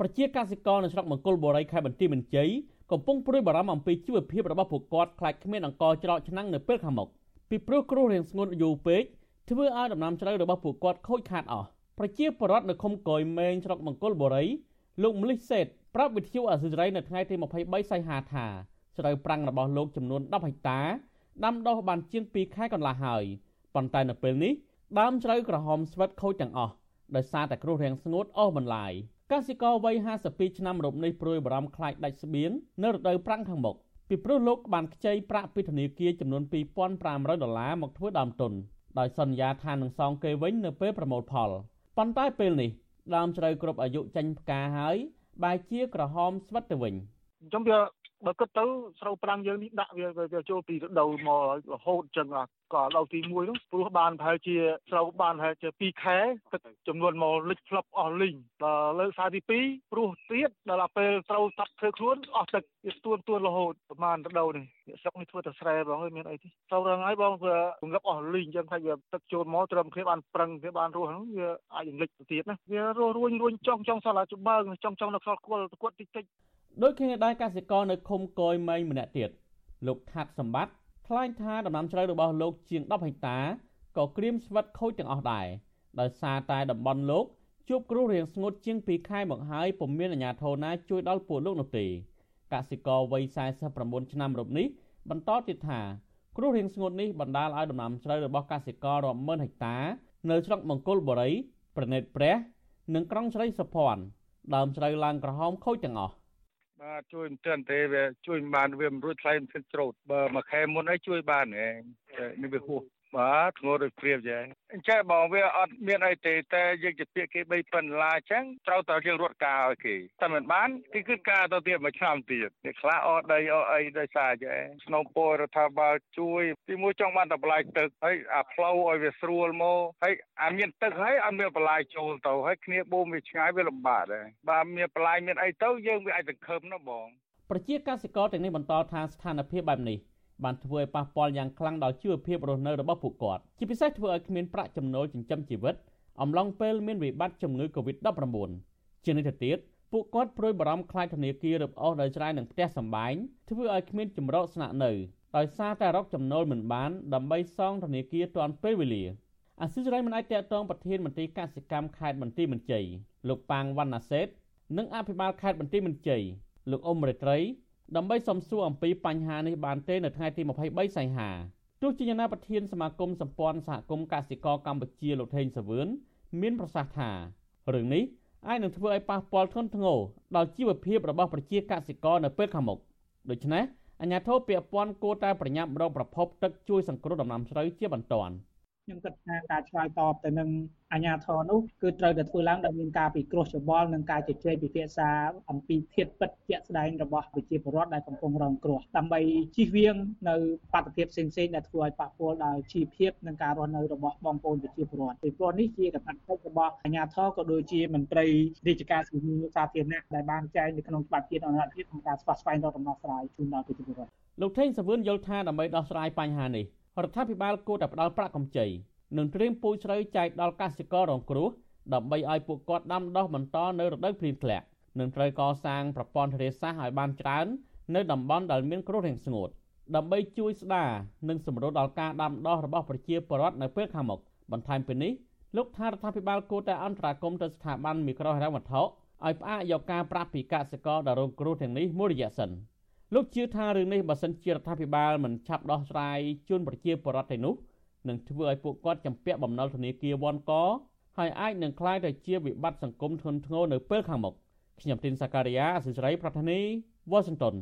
ប្រជាកសិករនៅស្រុកមង្គលបុរីខេត្តបន្ទាយមានជ័យកំពុងព្រួយបារម្ភអំពីជីវភាពរបស់ពួកគាត់ខ្លាចគ្មានអង្ករច្រកឆ្នាំងនៅពេលខាងមុខពីព្រោះគ្រោះរាំងស្ងួតយូរពេកធ្វើឲ្យដំណាំស្រូវរបស់ពួកគាត់ខូចខាតអស់ប្រជាពលរដ្ឋនៅឃុំកយមេងស្រុកមង្គលបុរីលោកមលិសសេតប្រាប់វិទ្យុអសិរ័យនៅថ្ងៃទី23សីហាថាស្រូវប្រាំងរបស់លោកចំនួន10ហិកតាដាំដុះបានជាង2ខែកន្លះហើយប៉ុន្តែនៅពេលនេះដើមស្រូវក្រហមស្វិតខូចទាំងអស់ដោយសារតែគ្រោះរាំងស្ងួតអូសបន្លាយ កសិករវ័យ52ឆ្នាំរូបនេះព្រួយបារម្ភខ្លាចដាច់ស្បៀងនៅរដូវប្រាំងខាងមុខពីព្រោះលោកបានខ្ចីប្រាក់ពីធនាគារចំនួន2500ដុល្លារមកធ្វើដើមទុនដោយសន្យាថានឹងសងគេវិញនៅពេលប្រមូលផលប៉ុន្តែពេលនេះដើមជ្រៅគ្រប់អាយុចេញផ្កាហើយបែរជាក្រហមស្វិតទៅវិញខ្ញុំវា បើគិតទៅស្រូវប្រាំងយើងនេះដាក់វាវាចូលពីរដូវមករហូតចឹងក៏រដូវទី1នោះព្រោះបានប្រហែលជាស្រូវបានប្រហែលជា2ខែទឹកចំនួនមកលិចផ្លប់អស់លីងដល់លើសារទី2ព្រោះទៀតដល់ពេលស្រូវតាប់ធ្វើខ្លួនអស់ទឹកវាទួនទួនរហូតប្រហែលរដូវនេះស្រុកនេះធ្វើតែស្រែបងអើយមានអីទេស្រូវរងហើយបងវារំលឹកអស់លីងចឹងថាវាទឹកចូលមកត្រឹមគ្នាបានប្រឹងគ្នាបានរស់ហ្នឹងវាអាចរំលឹកទៅទៀតណាវារស់រួញរួញចង់ចង់សល់តែច្បើងចង់ចង់នៅខ្សលគល់គាត់តិចតិច ដូចគ្នាដែរកសិករនៅឃុំកយម៉េងម្នាក់ទៀតលោកថាត់សម្បត្តិថ្លែងថាដំណាំស្រូវរបស់លោកជាង10ហិកតាក៏ក្រៀមស្វិតខូចទាំងអស់ដែរដោយសារតែតំបន់លោកជួបគ្រោះរាំងស្ងួតជាង2ខែមកហើយពុំមានអាជ្ញាធរណាជួយដល់ពួកលោកនោះទេកសិករវ័យ49ឆ្នាំរូបនេះបន្តទៀតថាគ្រោះរាំងស្ងួតនេះបណ្ដាលឲ្យដំណាំស្រូវរបស់កសិកររាប់ម៉ឺនហិកតានៅស្រុកមង្គលបុរីប្រណិតព្រះ និងក្រុងស្រីសុភ័ណ្ឌដើមស្រូវឡើងក្រហមខូចទាំងអស់ បាទជួយមិនទាន់ទេវាជួយមិនបានវាមិនរួចថ្លៃមិនស្រូតបើមួយខែមុនអីជួយបានហ៎ នេះវាហួសបាទធ្ងន់ដូចព្រៀបចាអញ្ចឹងបងវាអត់មានអីទេតែយើងជាពាក្យគេ3ប៉ុណ្ណាអញ្ចឹងត្រូវតែយើងរត់ការឲ្យគេតែមិនបានគេគឺការទៅទៀតមួយឆ្នាំទៀតនេះខ្លះអត់ដីអត់អីដោយសារចាស្នំពោរដ្ឋាភិបាលជួយទីមួយចង់បានតែបន្លាយទឹកហើយអាផ្លូវឲ្យវាស្រួលមកហើយអាមានទឹកហើយអត់មានបន្លាយចូលទៅហើយគ្នាបូមវាឆ្ងាយវាលំបាកដែរបាទមានបន្លាយមានអីទៅយើងវាអាចសង្ឃឹមណាបងប្រជាកសិករទាំងនេះបន្តថាស្ថានភាពបែបនេះ បានធ្វើឲ្យប៉ះពាល់យ៉ាងខ្លាំងដល់ជីវភាពរស់នៅរបស់ពួកគាត់ជាពិសេសធ្វើឲ្យគ្មានប្រាក់ចំណូលចិញ្ចឹមជីវិតអំឡុងពេលមានវិបត្តិជំងឺ Covid-19 ជានេះទៅទៀតពួកគាត់ព្រួយបារម្ភខ្លាចធនាគាររឹបអូសដោយច្រាយនឹងផ្ទះសម្បែងធ្វើឲ្យគ្មានចម្រោកស្នាក់នៅដោយសារតែរកចំណូលមិនបានដើម្បីសងធនាគារទាន់ពេលវេលាអាស៊ីសេរីមិនអាចតកតងប្រធានមន្ត្រីកសិកម្មខេត្តបន្ទាយមានជ័យលោកប៉ាងវណ្ណាសេតនិងអភិបាលខេត្តបន្ទាយមានជ័យលោកអ៊ុំរិត្រី ដើម្បីសំសួរអំពីបញ្ហានេះបានទេនៅថ្ងៃទី23សីហាទោះជាយ៉ាងណាប្រធានសមាគមសម្ព័ន្ធសហគមន៍កសិករកម្ពុជាលោកថេងសាវឿនមានប្រសាសន៍ថារឿងនេះអាចនឹងធ្វើឲ្យប៉ះពាល់ធ្ងន់ធ្ងរដល់ជីវភាពរបស់ប្រជាកសិករនៅពេលខាងមុខដូច្នេះអាជ្ញាធរពាក់ព័ន្ធគួរតែប្រញាប់រកប្រភពទឹកជួយសង្គ្រោះដំណាំស្រូវជាបន្ទាន់ ខ្ញុំគិតថាការឆ្លើយតបទៅនឹងអាញាធរនោះគឺត្រូវតែធ្វើឡើងដោយមានការពិគ្រោះយោបល់និងការជជែកពិភាក្សាអំពីធាតុពិតជាក់ស្ដែងរបស់ប្រជាពលរដ្ឋដែលកំពុងរងគ្រោះដើម្បីជៀសវាងនៅបាតុភិបផ្សេងៗដែលធ្វើឲ្យប៉ះពាល់ដល់ជីវភាពនិងការរស់នៅរបស់បងប្អូនប្រជាពលរដ្ឋពីព្រោះនេះជាកាតព្វកិច្ចរបស់អាញាធរក៏ដូចជាមន្ត្រីរាជការសិទ្ធិសាធារណៈដែលបានចែងនៅក្នុងច្បាប់ជាតិអន្តរជាតិក្នុងការស្វាស្វែងរកដំណោះស្រាយជូនដល់ប្រជាពលរដ្ឋលោកថេងសវឿនយល់ថាដើម្បីដោះស្រាយបញ្ហានេះ រដ្ឋាភិបាលគួរតែផ្ដល់ប្រាក់កម្ចីនិងត្រៀមពូជស្រូវចែកដល់កសិកររងគ្រោះដើម្បីឲ្យពួកគាត់ដាំដុះបន្តនៅរដូវភ្លៀងធ្លាក់និងត្រូវកសាងប្រព័ន្ធធារាសាស្ត្រឲ្យបានច្រើននៅតំបន់ដែលមានគ្រោះរាំងស្ងួតដើម្បីជួយស្ដារនិងសម្រួលដល់ការដាំដុះរបស់ប្រជាពលរដ្ឋនៅពេលខាងមុខបន្ថែមពីនេះលោកថារដ្ឋាភិបាលគួរតែអន្តរាគមន៍ទៅស្ថាប័នមីក្រូហិរញ្ញវត្ថុឲ្យផ្អាកយកការប្រាក់ពីកសិករដែលរងគ្រោះទាំងនេះមួយរយៈសិន លោកជឿថារឿងនេះបើសិនជារដ្ឋាភិបាលមិនឆាប់ដោះស្រាយជូនប្រជាពលរដ្ឋទេនោះនឹងធ្វើឲ្យពួកគាត់ចម្ពាក់បំណុលធនាគារវ៉ាន់កហើយអាចនឹងក្លាយទៅជាវិបត្តិសង្គមធ្ងន់ធ្ងរនៅពេលខាងមុខខ្ញុំទីនសាការីយ៉ាអសិរ័យប្រធានីវ៉ាស៊ីនតោន